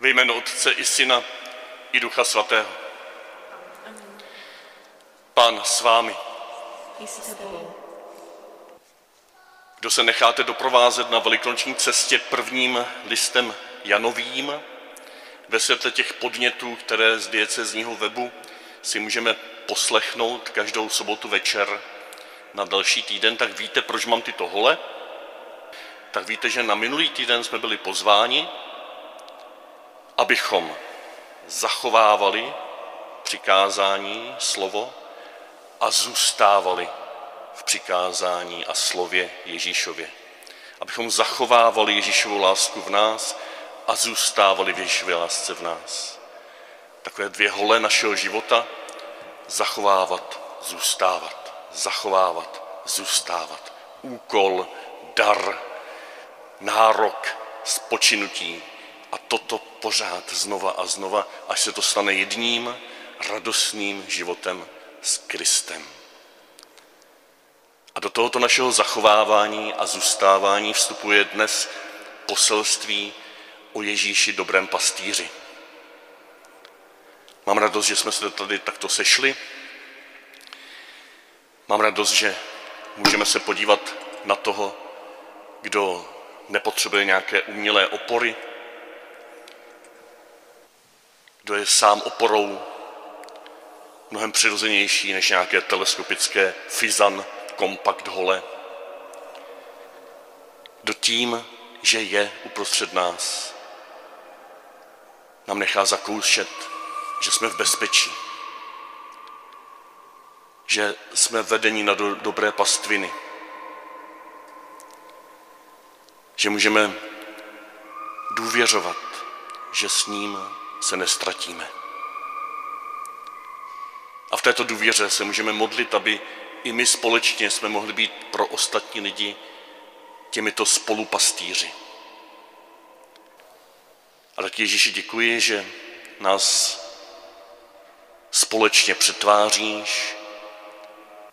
Ve jménu Otce i Syna i Ducha Svatého. Pán s vámi. Kdo se necháte doprovázet na velikonoční cestě prvním listem Janovým, ve světle těch podnětů, které z diecezního webu si můžeme poslechnout každou sobotu večer na další týden, tak víte, proč mám tyto hole? Tak víte, že na minulý týden jsme byli pozváni, abychom zachovávali přikázání, slovo a zůstávali v přikázání a slově Ježíšově. Abychom zachovávali Ježíšovu lásku v nás a zůstávali v Ježíšově lásce v nás. Takové dvě hole našeho života, zachovávat, zůstávat, zachovávat, zůstávat. Úkol, dar, nárok, spočinutí. Toto pořád znova a znova, až se to stane jedním radostným životem s Kristem. A do tohoto našeho zachovávání a zůstávání vstupuje dnes poselství o Ježíši dobrém pastýři. Mám radost, že jsme se tady takto sešli. Mám radost, že můžeme se podívat na toho, kdo nepotřebuje nějaké umělé opory, kdo je sám oporou mnohem přirozenější než nějaké teleskopické Fizan kompakt hole. Kdo tím, že je uprostřed nás, nám nechá zakoušet, že jsme v bezpečí, že jsme vedeni na do, dobré pastviny, že můžeme důvěřovat, že s ním se nestratíme. A v této důvěře se můžeme modlit, aby i my společně jsme mohli být pro ostatní lidi těmito spolupastýři. A tak Ježíši děkuji, že nás společně přetváříš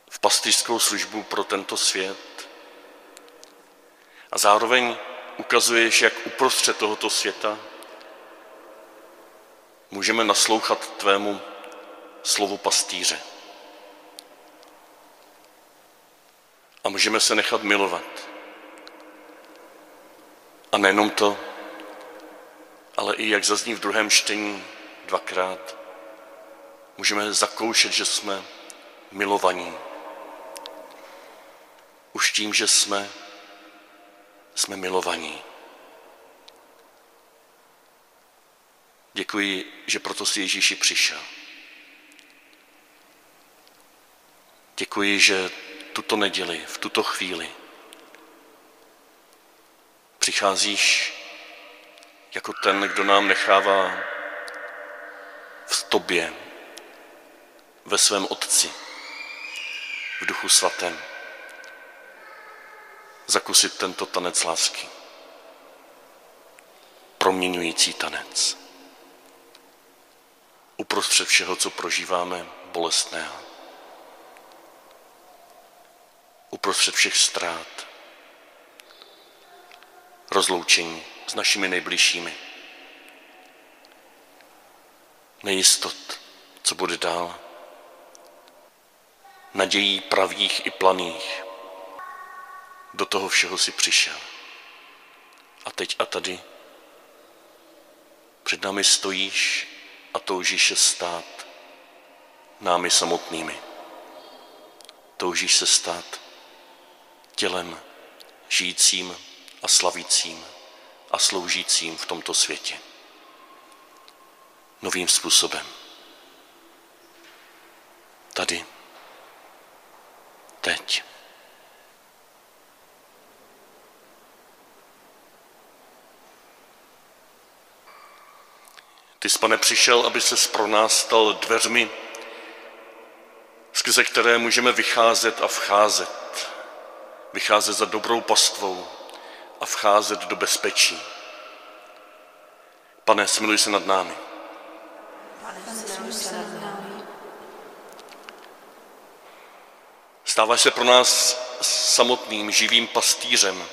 v pastýřskou službu pro tento svět a zároveň ukazuješ, jak uprostřed tohoto světa můžeme naslouchat tvému slovu pastýře. A můžeme se nechat milovat. A nejenom to, ale i jak zazní v druhém čtení dvakrát, můžeme zakoušet, že jsme milovaní. Už tím, že jsme, jsme milovaní. Děkuji, že proto si Ježíši přišel. Děkuji, že tuto neděli, v tuto chvíli přicházíš jako ten, kdo nám nechává v tobě, ve svém Otci, v Duchu Svatém, zakusit tento tanec lásky. Proměňující tanec. Uprostřed všeho, co prožíváme, bolestného. Uprostřed všech ztrát, rozloučení s našimi nejbližšími. Nejistot, co bude dál. Nadějí pravých i planých. Do toho všeho si přišel. A teď a tady před námi stojíš a toužíš se stát námi samotnými. Toužíš se stát tělem žijícím a slavícím a sloužícím v tomto světě. Novým způsobem. Tady. Teď. Ty jsi, pane, přišel, aby se pro nás stal dveřmi, skrze které můžeme vycházet a vcházet. Vycházet za dobrou pastvou a vcházet do bezpečí. Pane, smiluj se nad námi. Smiluj se nad námi. Stáváš se pro nás samotným živým pastýřem,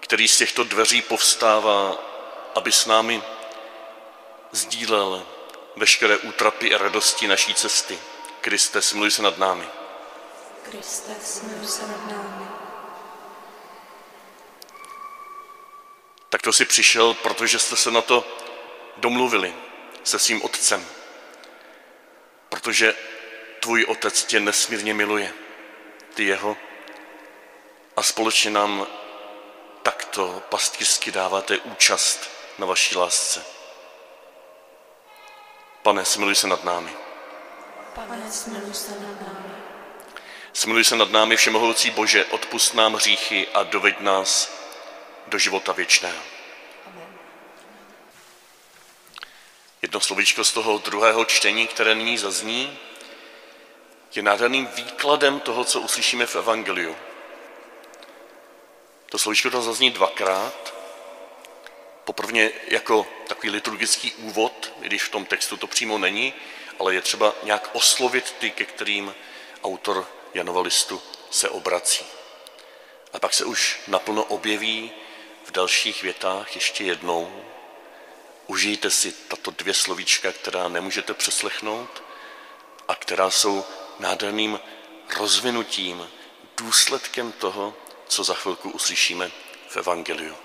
který z těchto dveří povstává, aby s námi sdílel veškeré útrapy a radosti naší cesty. Kriste, smiluj se nad námi. Kriste, smiluj se nad námi. Tak to si přišel, protože jste se na to domluvili se svým otcem. Protože tvůj otec tě nesmírně miluje, ty jeho. A společně nám takto pastýřsky dáváte účast na vaší lásce. Pane, smiluj se nad námi. Pane, smiluj se nad námi. Smiluj se nad námi, Všemohoucí Bože, odpust nám hříchy a doveď nás do života věčného. Amen. Jedno slovíčko z toho druhého čtení, které nyní zazní, je nádherným výkladem toho, co uslyšíme v Evangeliu. To slovíčko tam zazní dvakrát. Poprvně jako takový liturgický úvod, i když v tom textu to přímo není, ale je třeba nějak oslovit ty, ke kterým autor Janova listu se obrací. A pak se už naplno objeví v dalších větách ještě jednou. Užijte si tato dvě slovíčka, která nemůžete přeslechnout a která jsou nádherným rozvinutím, důsledkem toho, co za chvilku uslyšíme v Evangeliu.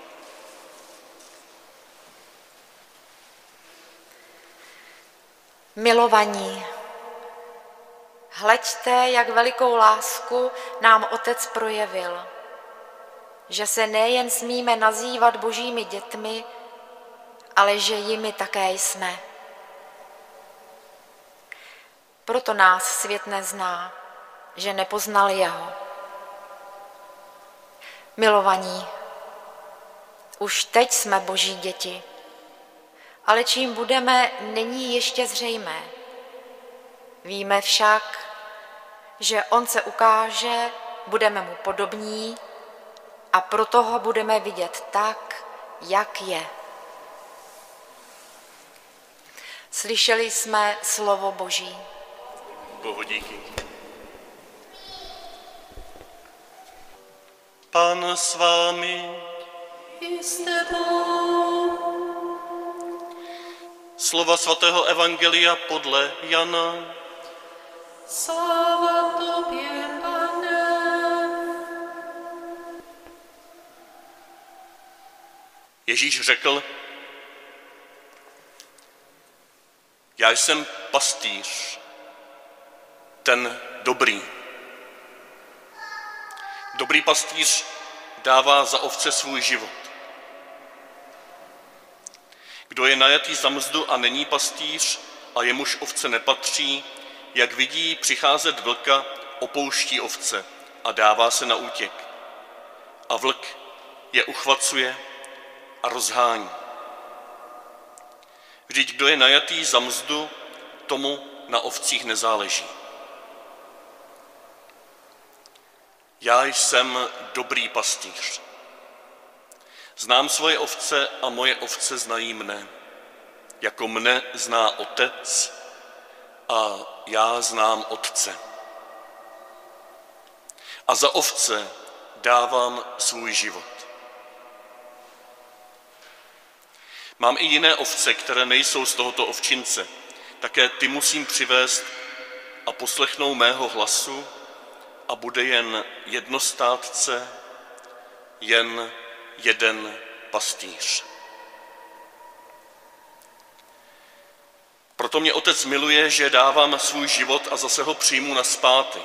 Milovaní, hleďte, jak velikou lásku nám Otec projevil, že se nejen smíme nazývat božími dětmi, ale že jimi také jsme. Proto nás svět nezná, že nepoznal jeho. Milovaní, už teď jsme boží děti, ale čím budeme, není ještě zřejmé. Víme však, že on se ukáže, budeme mu podobní a proto ho budeme vidět tak, jak je. Slyšeli jsme slovo Boží. Bohu díky. Pán s vámi, I s tebou. Slova svatého Evangelia podle Jana. Sláva tobě, Pane. Ježíš řekl, já jsem pastýř, ten dobrý. Dobrý pastýř dává za ovce svůj život. Kdo je najatý za mzdu a není pastýř a jemuž ovce nepatří, jak vidí přicházet vlka, opouští ovce a dává se na útěk. A vlk je uchvacuje a rozhání. Vždyť kdo je najatý za mzdu, tomu na ovcích nezáleží. Já jsem dobrý pastýř. Znám svoje ovce a moje ovce znají mne. Jako mne zná otec a já znám otce. A za ovce dávám svůj život. Mám i jiné ovce, které nejsou z tohoto ovčince. Také ty musím přivést a poslechnou mého hlasu a bude jen jedno státce, jen jeden pastýř. Proto mě otec miluje, že dávám svůj život a zase ho přijmu na zpátek.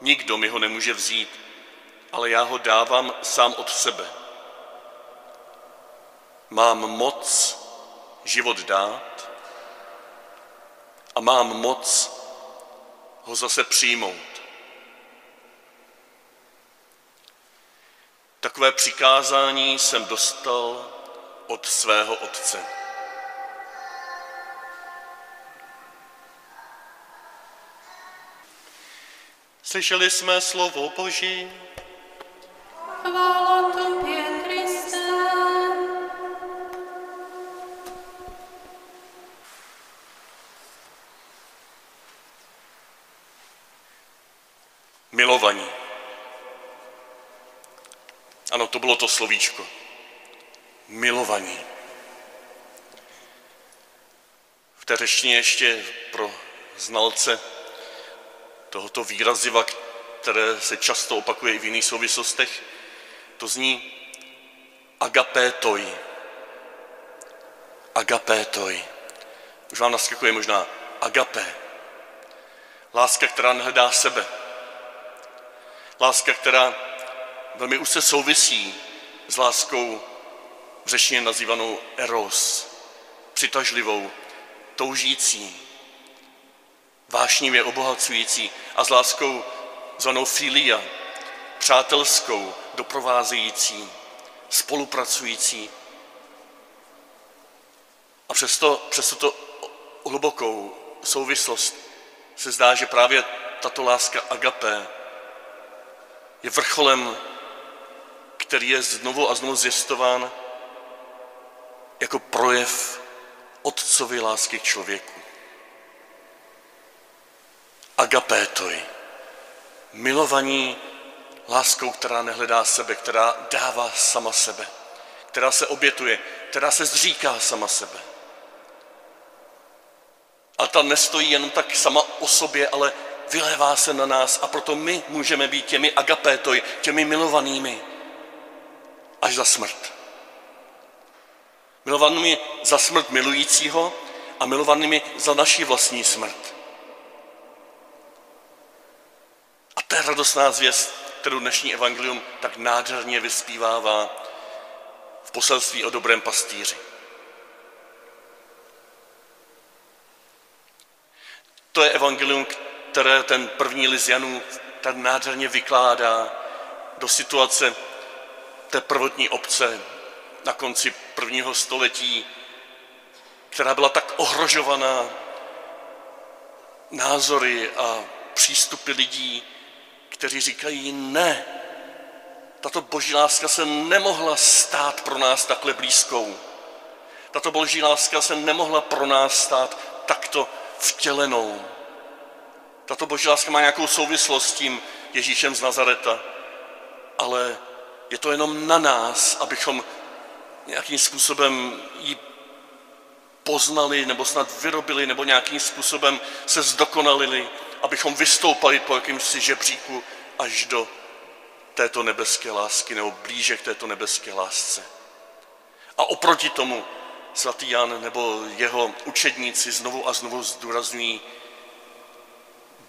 Nikdo mi ho nemůže vzít, ale já ho dávám sám od sebe. Mám moc život dát a mám moc ho zase přijmout. Takové přikázání jsem dostal od svého otce. Slyšeli jsme slovo Boží. Chvála tobě, Kriste. Milovaní. Ano, to bylo to slovíčko. Milovaní. té řečtině ještě pro znalce tohoto výraziva, které se často opakuje i v jiných souvislostech, to zní agapétoj. Agapétoj. Už vám naskakuje možná agapé. Láska, která nehledá sebe. Láska, která velmi už se souvisí s láskou v nazývanou eros, přitažlivou, toužící, vášnivě obohacující a s láskou zvanou filia, přátelskou, doprovázející, spolupracující. A přesto, přesto to hlubokou souvislost se zdá, že právě tato láska agapé je vrcholem, který je znovu a znovu zjistován jako projev otcovy lásky k člověku. Agapétoj, milovaní láskou, která nehledá sebe, která dává sama sebe, která se obětuje, která se zříká sama sebe. A ta nestojí jen tak sama o sobě, ale vylévá se na nás a proto my můžeme být těmi agapétoj, těmi milovanými až za smrt. Milovanými za smrt milujícího a milovanými za naší vlastní smrt. A to je radostná zvěst, kterou dnešní evangelium tak nádherně vyspívává v poselství o dobrém pastýři. To je evangelium, které ten první list Janů tak nádherně vykládá do situace té prvotní obce na konci prvního století, která byla tak ohrožovaná názory a přístupy lidí, kteří říkají ne, tato boží láska se nemohla stát pro nás takhle blízkou. Tato boží láska se nemohla pro nás stát takto vtělenou. Tato boží láska má nějakou souvislost s tím Ježíšem z Nazareta, ale je to jenom na nás, abychom nějakým způsobem ji poznali, nebo snad vyrobili, nebo nějakým způsobem se zdokonalili, abychom vystoupali po jakýmsi žebříku až do této nebeské lásky, nebo blíže k této nebeské lásce. A oproti tomu svatý Jan nebo jeho učedníci znovu a znovu zdůrazňují,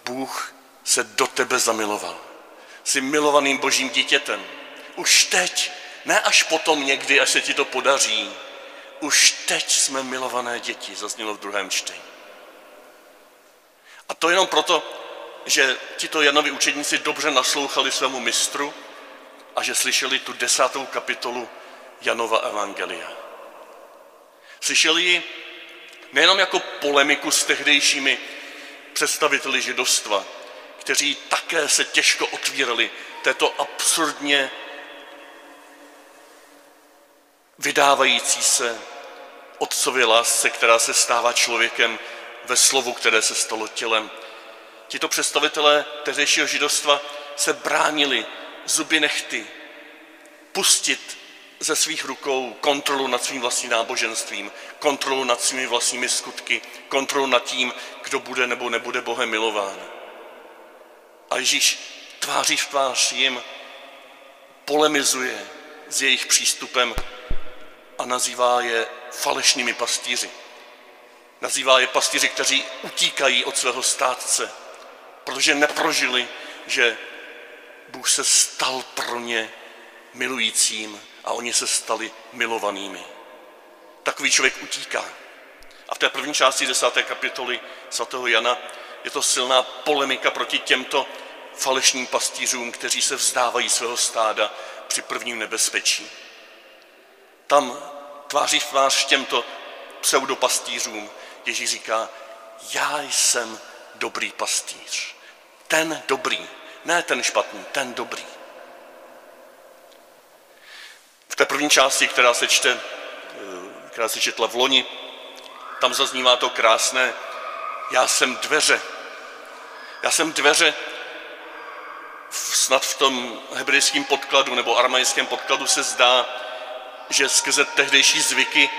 Bůh se do tebe zamiloval. Jsi milovaným božím dítětem. Už teď, ne až potom někdy, až se ti to podaří. Už teď jsme milované děti, zaznělo v druhém čtení. A to jenom proto, že tito Janovi učedníci dobře naslouchali svému mistru a že slyšeli tu desátou kapitolu Janova Evangelia. Slyšeli ji nejenom jako polemiku s tehdejšími představiteli židovstva, kteří také se těžko otvírali této absurdně vydávající se otcově lásce, která se stává člověkem ve slovu, které se stalo tělem. Tito představitelé tehdejšího židovstva se bránili zuby nechty pustit ze svých rukou kontrolu nad svým vlastním náboženstvím, kontrolu nad svými vlastními skutky, kontrolu nad tím, kdo bude nebo nebude Bohem milován. A Ježíš tváří v tvář jim polemizuje s jejich přístupem a nazývá je falešnými pastýři. Nazývá je pastýři, kteří utíkají od svého státce, protože neprožili, že Bůh se stal pro ně milujícím a oni se stali milovanými. Takový člověk utíká. A v té první části desáté kapitoly svatého Jana je to silná polemika proti těmto falešným pastýřům, kteří se vzdávají svého stáda při prvním nebezpečí. Tam tváří v tvář těmto pseudopastýřům Ježíš říká, já jsem dobrý pastýř. Ten dobrý, ne ten špatný, ten dobrý. V té první části, která se čte, eh, která se četla v loni, tam zaznívá to krásné, já jsem dveře. Já jsem dveře, snad v tom hebrejském podkladu nebo aramejském podkladu se zdá, že skrze tehdejší zvyky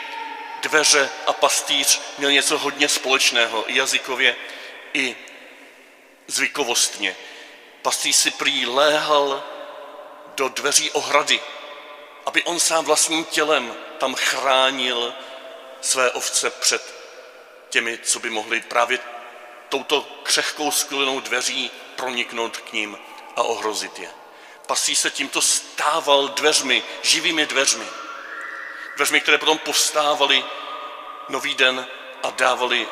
dveře a pastýř měl něco hodně společného, i jazykově, i zvykovostně. Pastýř si prý léhal do dveří ohrady, aby on sám vlastním tělem tam chránil své ovce před těmi, co by mohli právě touto křehkou sklinou dveří proniknout k ním a ohrozit je. Pastýř se tímto stával dveřmi, živými dveřmi. Dveřmi, které potom povstávaly nový den a dávali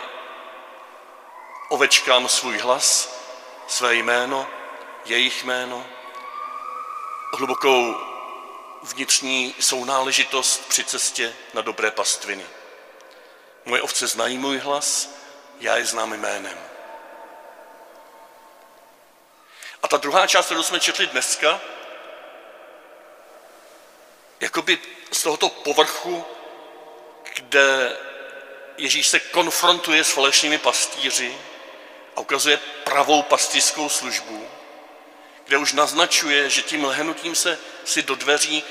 ovečkám svůj hlas, své jméno, jejich jméno, hlubokou vnitřní sounáležitost při cestě na dobré pastviny. Moje ovce znají můj hlas, já je znám jménem. A ta druhá část, kterou jsme četli dneska, jakoby z tohoto povrchu, kde Ježíš se konfrontuje s falešnými pastýři a ukazuje pravou pastýřskou službu, kde už naznačuje, že tím lhenutím se si do dveří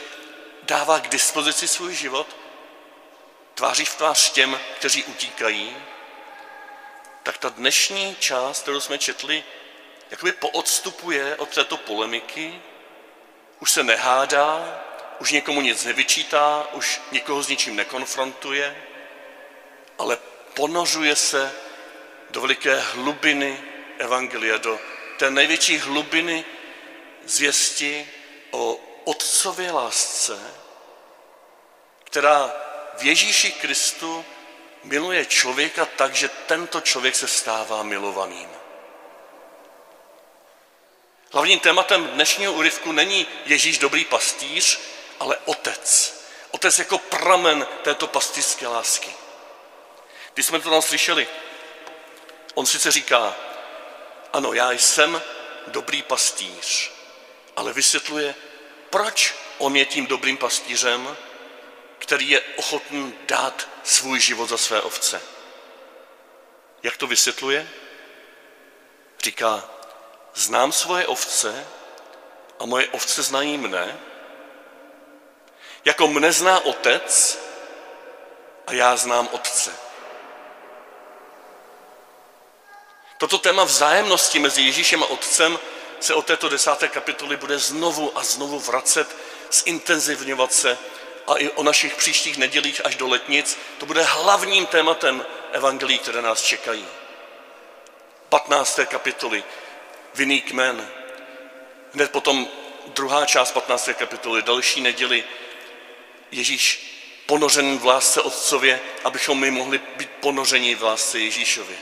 dává k dispozici svůj život, tváří v tvář těm, kteří utíkají, tak ta dnešní část, kterou jsme četli, jakoby poodstupuje od této polemiky, už se nehádá, už někomu nic nevyčítá, už nikoho s ničím nekonfrontuje, ale ponořuje se do veliké hlubiny Evangelia, do té největší hlubiny zvěsti o otcově lásce, která v Ježíši Kristu miluje člověka tak, že tento člověk se stává milovaným. Hlavním tématem dnešního úryvku není Ježíš dobrý pastýř, ale otec. Otec jako pramen této pastýřské lásky. Když jsme to tam slyšeli, on sice říká, ano, já jsem dobrý pastýř, ale vysvětluje, proč on je tím dobrým pastýřem, který je ochoten dát svůj život za své ovce. Jak to vysvětluje? Říká, znám svoje ovce a moje ovce znají mne, jako mne zná otec a já znám otce. Toto téma vzájemnosti mezi Ježíšem a Otcem se od této desáté kapitoly bude znovu a znovu vracet, zintenzivňovat se a i o našich příštích nedělích až do letnic. To bude hlavním tématem evangelií, které nás čekají. 15. kapitoly, vinný kmen. Hned potom druhá část 15. kapitoly, další neděli, Ježíš ponořený v lásce Otcově, abychom my mohli být ponoření v lásce Ježíšově.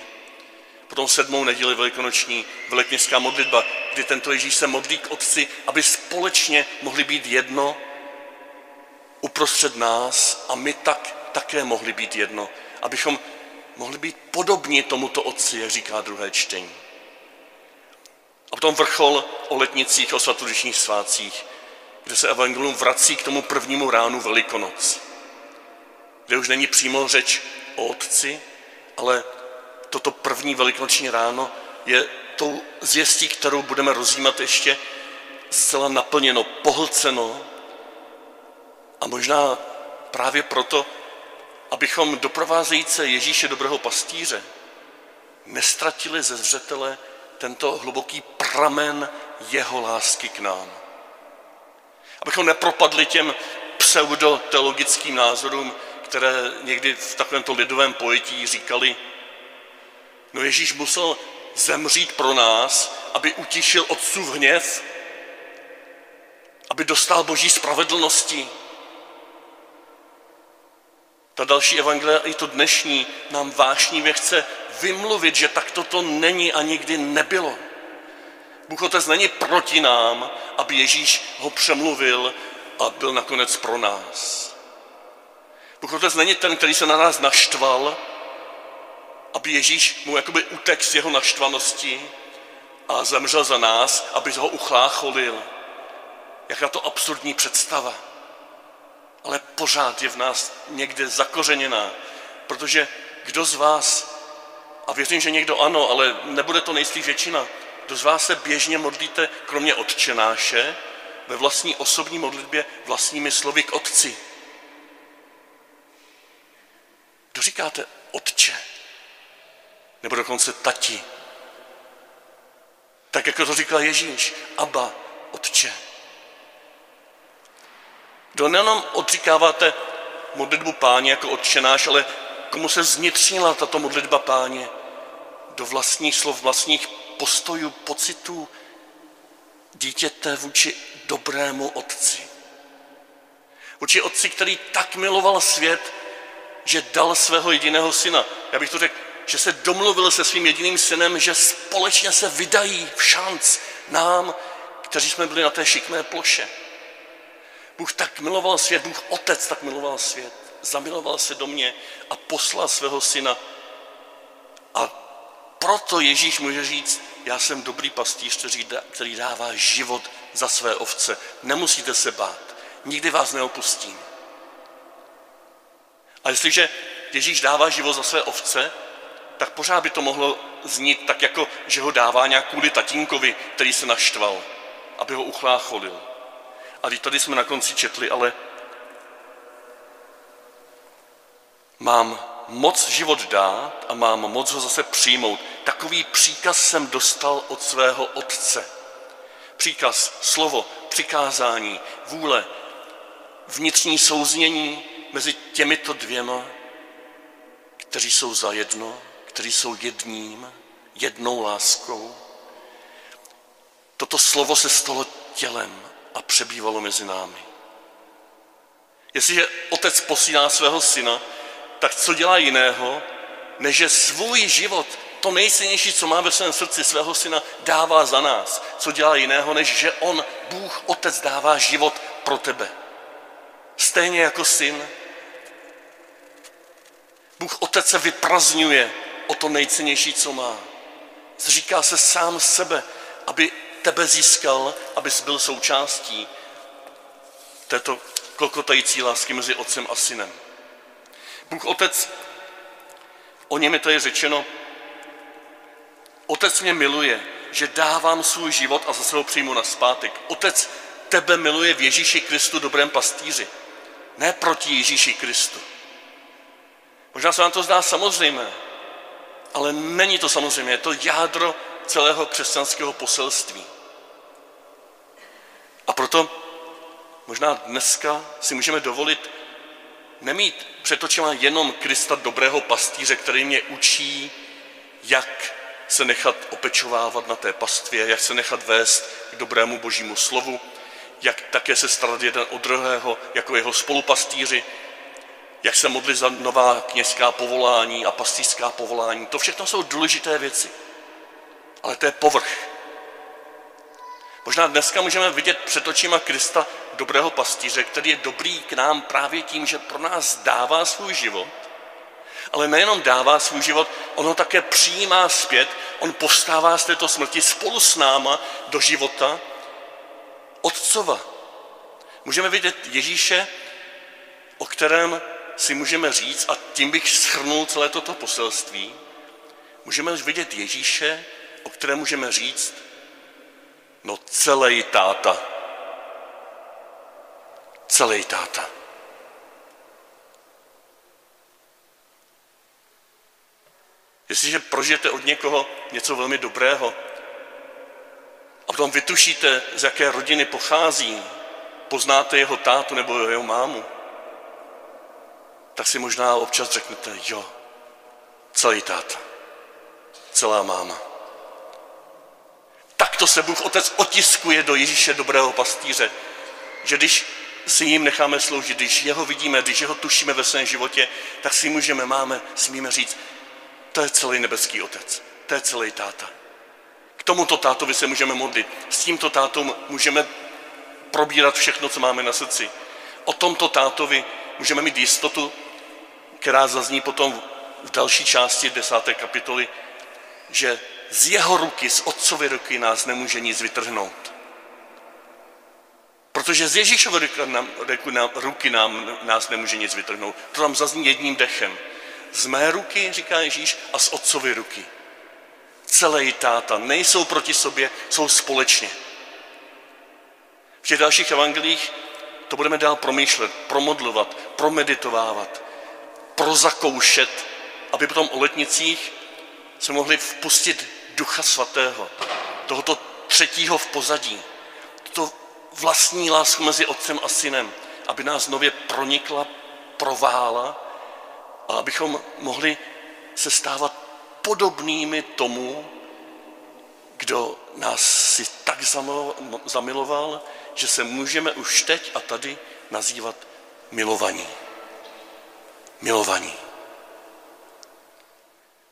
Potom sedmou neděli velikonoční velekněžská modlitba, kdy tento Ježíš se modlí k Otci, aby společně mohli být jedno uprostřed nás a my tak také mohli být jedno, abychom mohli být podobní tomuto Otci, jak říká druhé čtení. A potom vrchol o letnicích, o svatodušních svácích, kde se evangelium vrací k tomu prvnímu ránu Velikonoc, kde už není přímo řeč o Otci, ale toto první velikonoční ráno je tou zvěstí, kterou budeme rozjímat ještě zcela naplněno, pohlceno a možná právě proto, abychom doprovázející Ježíše dobrého pastýře nestratili ze zřetele tento hluboký pramen jeho lásky k nám. Abychom nepropadli těm pseudoteologickým názorům, které někdy v takovémto lidovém pojetí říkali, no Ježíš musel zemřít pro nás, aby utišil otcův hněv, aby dostal boží spravedlnosti. Ta další evangelia, i to dnešní, nám vášnivě chce vymluvit, že tak to není a nikdy nebylo. Bůh Otec není proti nám, aby Ježíš ho přemluvil a byl nakonec pro nás. Bůh Otec není ten, který se na nás naštval, aby Ježíš mu jakoby utek z jeho naštvanosti a zemřel za nás, aby ho uchlácholil. Jaká to absurdní představa. Ale pořád je v nás někde zakořeněná, protože kdo z vás, a věřím, že někdo ano, ale nebude to nejspíš většina, kdo z vás se běžně modlíte, kromě odčenáše, ve vlastní osobní modlitbě vlastními slovy k Otci. Kdo říkáte otče? Nebo dokonce tati? Tak jako to říkal Ježíš, Abba, otče. Kdo nejenom odříkáváte modlitbu páně jako odčenáš, ale komu se znitřnila tato modlitba páně do vlastních slov, vlastních postojů, pocitů dítěte vůči dobrému otci. Vůči otci, který tak miloval svět, že dal svého jediného syna. Já bych to řekl, že se domluvil se svým jediným synem, že společně se vydají v šanc nám, kteří jsme byli na té šikmé ploše. Bůh tak miloval svět, Bůh Otec tak miloval svět, zamiloval se do mě a poslal svého syna. A proto Ježíš může říct, já jsem dobrý pastýř, který dává život za své ovce. Nemusíte se bát, nikdy vás neopustím. A jestliže Ježíš dává život za své ovce, tak pořád by to mohlo znít tak, jako že ho dává nějak kvůli tatínkovi, který se naštval, aby ho uchlácholil. A teď tady jsme na konci četli, ale mám moc život dát a mám moc ho zase přijmout. Takový příkaz jsem dostal od svého otce. Příkaz, slovo, přikázání, vůle, vnitřní souznění mezi těmito dvěma, kteří jsou za jedno, kteří jsou jedním, jednou láskou. Toto slovo se stalo tělem a přebývalo mezi námi. Jestliže otec posílá svého syna, tak co dělá jiného, než že svůj život, to nejsilnější, co má ve svém srdci svého syna, dává za nás. Co dělá jiného, než že on, Bůh, otec, dává život pro tebe. Stejně jako syn. Bůh otec se vyprazňuje o to nejcennější, co má. Zříká se sám sebe, aby tebe získal, abys byl součástí této klokotající lásky mezi otcem a synem. Bůh Otec, o něm je tady řečeno, Otec mě miluje, že dávám svůj život a zase ho přijmu na zpátek. Otec tebe miluje v Ježíši Kristu, dobrém pastýři. Ne proti Ježíši Kristu. Možná se vám to zdá samozřejmé, ale není to samozřejmé. Je to jádro celého křesťanského poselství. A proto možná dneska si můžeme dovolit nemít před očima jenom Krista dobrého pastýře, který mě učí, jak se nechat opečovávat na té pastvě, jak se nechat vést k dobrému božímu slovu, jak také se starat jeden od druhého jako jeho spolupastýři, jak se modlit za nová kněžská povolání a pastýřská povolání. To všechno jsou důležité věci. Ale to je povrch. Možná dneska můžeme vidět před očima Krista dobrého pastýře, který je dobrý k nám právě tím, že pro nás dává svůj život, ale nejenom dává svůj život, on ho také přijímá zpět, on povstává z této smrti spolu s náma do života Otcova. Můžeme vidět Ježíše, o kterém si můžeme říct, a tím bych shrnul celé toto poselství, můžeme vidět Ježíše, o kterém můžeme říct, no celý táta celý táta. Jestliže prožijete od někoho něco velmi dobrého a potom vytušíte, z jaké rodiny pochází, poznáte jeho tátu nebo jeho mámu, tak si možná občas řeknete, jo, celý táta, celá máma. Takto se Bůh Otec otiskuje do Ježíše dobrého pastýře, že když si jim necháme sloužit, když jeho vidíme, když jeho tušíme ve svém životě, tak si můžeme, máme, smíme říct, to je celý nebeský otec, to je celý táta. K tomuto tátovi se můžeme modlit. S tímto tátou můžeme probírat všechno, co máme na srdci. O tomto tátovi můžeme mít jistotu, která zazní potom v další části desáté kapitoly, že z jeho ruky, z otcovy ruky nás nemůže nic vytrhnout. Protože z Ježíšové ruky nám, ruky nám, nás nemůže nic vytrhnout. To tam zazní jedním dechem. Z mé ruky, říká Ježíš, a z otcovy ruky. Celý táta nejsou proti sobě, jsou společně. V těch dalších evangelích to budeme dál promýšlet, promodlovat, promeditovávat. prozakoušet, aby potom o letnicích se mohli vpustit Ducha Svatého, tohoto třetího v pozadí, vlastní lásku mezi otcem a synem, aby nás nově pronikla, provála a abychom mohli se stávat podobnými tomu, kdo nás si tak zamiloval, že se můžeme už teď a tady nazývat milovaní. Milovaní.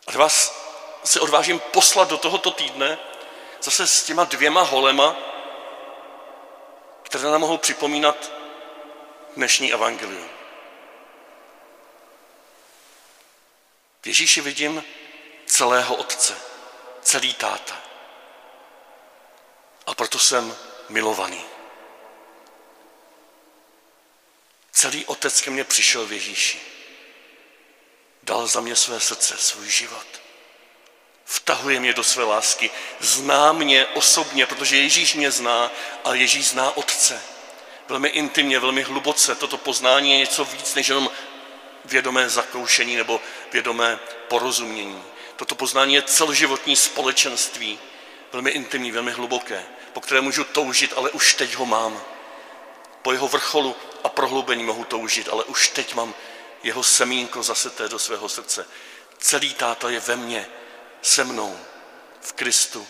A vás se odvážím poslat do tohoto týdne zase s těma dvěma holema, které nám mohou připomínat dnešní evangelium. V Ježíši vidím celého otce, celý táta. A proto jsem milovaný. Celý otec ke mně přišel v Ježíši. Dal za mě své srdce, svůj život. Vtahuje mě do své lásky. Zná mě osobně, protože Ježíš mě zná, ale Ježíš zná Otce. Velmi intimně, velmi hluboce. Toto poznání je něco víc než jenom vědomé zakoušení nebo vědomé porozumění. Toto poznání je celoživotní společenství, velmi intimní, velmi hluboké, po které můžu toužit, ale už teď ho mám. Po jeho vrcholu a prohloubení mohu toužit, ale už teď mám jeho semínko zaseté do svého srdce. Celý táta je ve mně, se mnou, v Kristu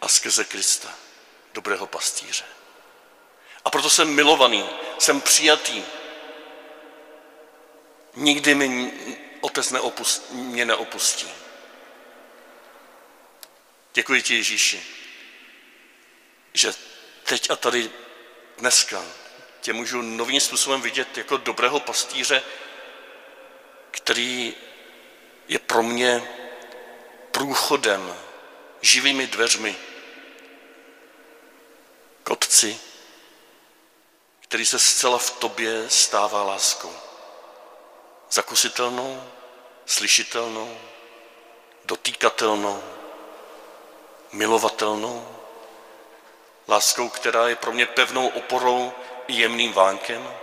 a skrze Krista, dobrého pastýře. A proto jsem milovaný, jsem přijatý. Nikdy mi otec neopustí, mě neopustí. Děkuji ti, Ježíši, že teď a tady dneska tě můžu novým způsobem vidět jako dobrého pastýře, který je pro mě průchodem, živými dveřmi. K Otci, který se zcela v tobě stává láskou. Zakusitelnou, slyšitelnou, dotýkatelnou, milovatelnou, láskou, která je pro mě pevnou oporou i jemným vánkem,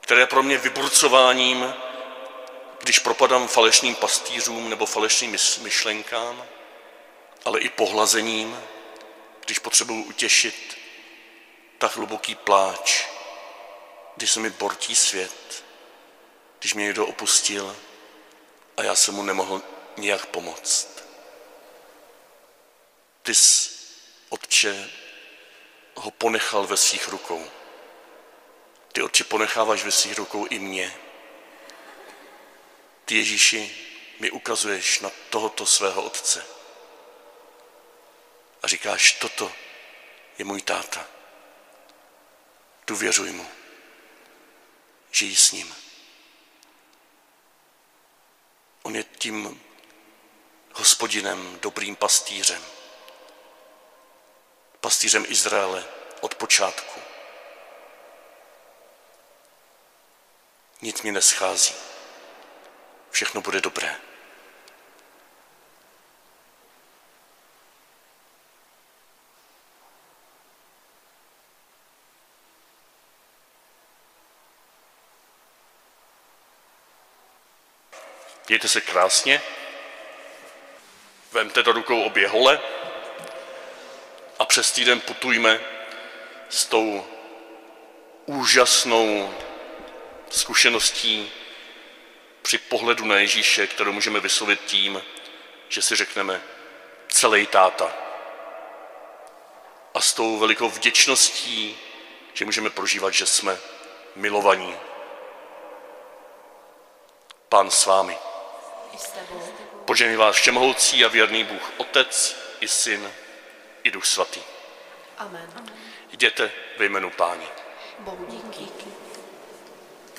která je pro mě vyburcováním když propadám falešným pastýřům nebo falešným myšlenkám, ale i pohlazením, když potřebuji utěšit tak hluboký pláč, když se mi bortí svět, když mě někdo opustil a já jsem mu nemohl nijak pomoct. Ty jsi, Otče, ho ponechal ve svých rukou. Ty, Otče, ponecháváš ve svých rukou i mě. Ty Ježíši mi ukazuješ na tohoto svého otce. A říkáš, toto je můj táta. Důvěřuj mu. Žij s ním. On je tím hospodinem, dobrým pastýřem. Pastýřem Izraele od počátku. Nic mi neschází všechno bude dobré. Mějte se krásně, vemte do rukou obě hole a přes týden putujme s tou úžasnou zkušeností při pohledu na Ježíše, kterou můžeme vyslovit tím, že si řekneme celý táta. A s tou velikou vděčností, že můžeme prožívat, že jsme milovaní. Pán s vámi. Požený vás všemohoucí a věrný Bůh, Otec i Syn i Duch Svatý. Amen. Jděte ve jménu Páni. Bohu díky.